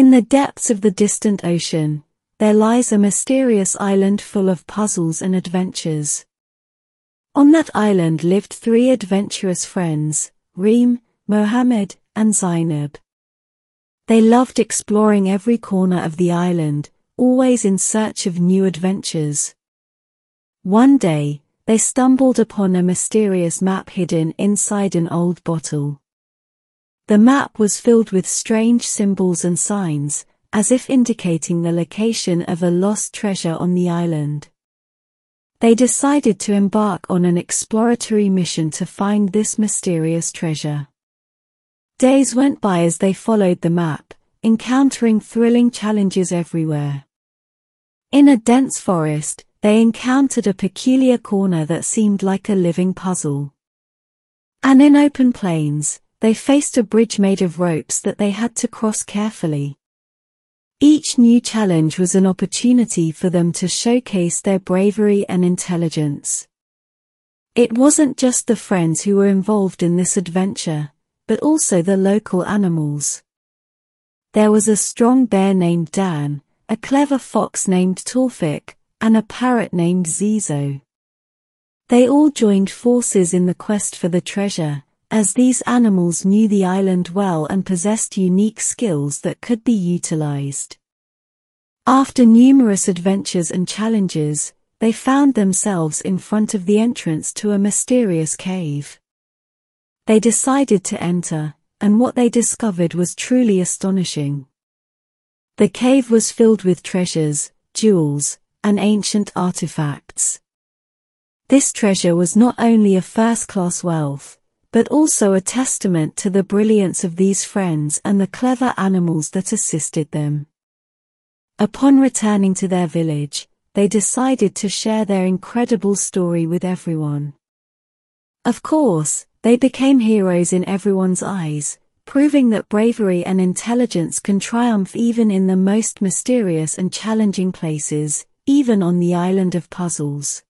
In the depths of the distant ocean, there lies a mysterious island full of puzzles and adventures. On that island lived three adventurous friends, Reem, Mohammed, and Zainab. They loved exploring every corner of the island, always in search of new adventures. One day, they stumbled upon a mysterious map hidden inside an old bottle. The map was filled with strange symbols and signs, as if indicating the location of a lost treasure on the island. They decided to embark on an exploratory mission to find this mysterious treasure. Days went by as they followed the map, encountering thrilling challenges everywhere. In a dense forest, they encountered a peculiar corner that seemed like a living puzzle. And in open plains, they faced a bridge made of ropes that they had to cross carefully. Each new challenge was an opportunity for them to showcase their bravery and intelligence. It wasn't just the friends who were involved in this adventure, but also the local animals. There was a strong bear named Dan, a clever fox named Tawfiq, and a parrot named Zizo. They all joined forces in the quest for the treasure, as these animals knew the island well and possessed unique skills that could be utilized. After numerous adventures and challenges, they found themselves in front of the entrance to a mysterious cave. They decided to enter, and what they discovered was truly astonishing. The cave was filled with treasures, jewels, and ancient artifacts. This treasure was not only a first-class wealth, but also a testament to the brilliance of these friends and the clever animals that assisted them. Upon returning to their village, they decided to share their incredible story with everyone. Of course, they became heroes in everyone's eyes, proving that bravery and intelligence can triumph even in the most mysterious and challenging places, even on the island of puzzles.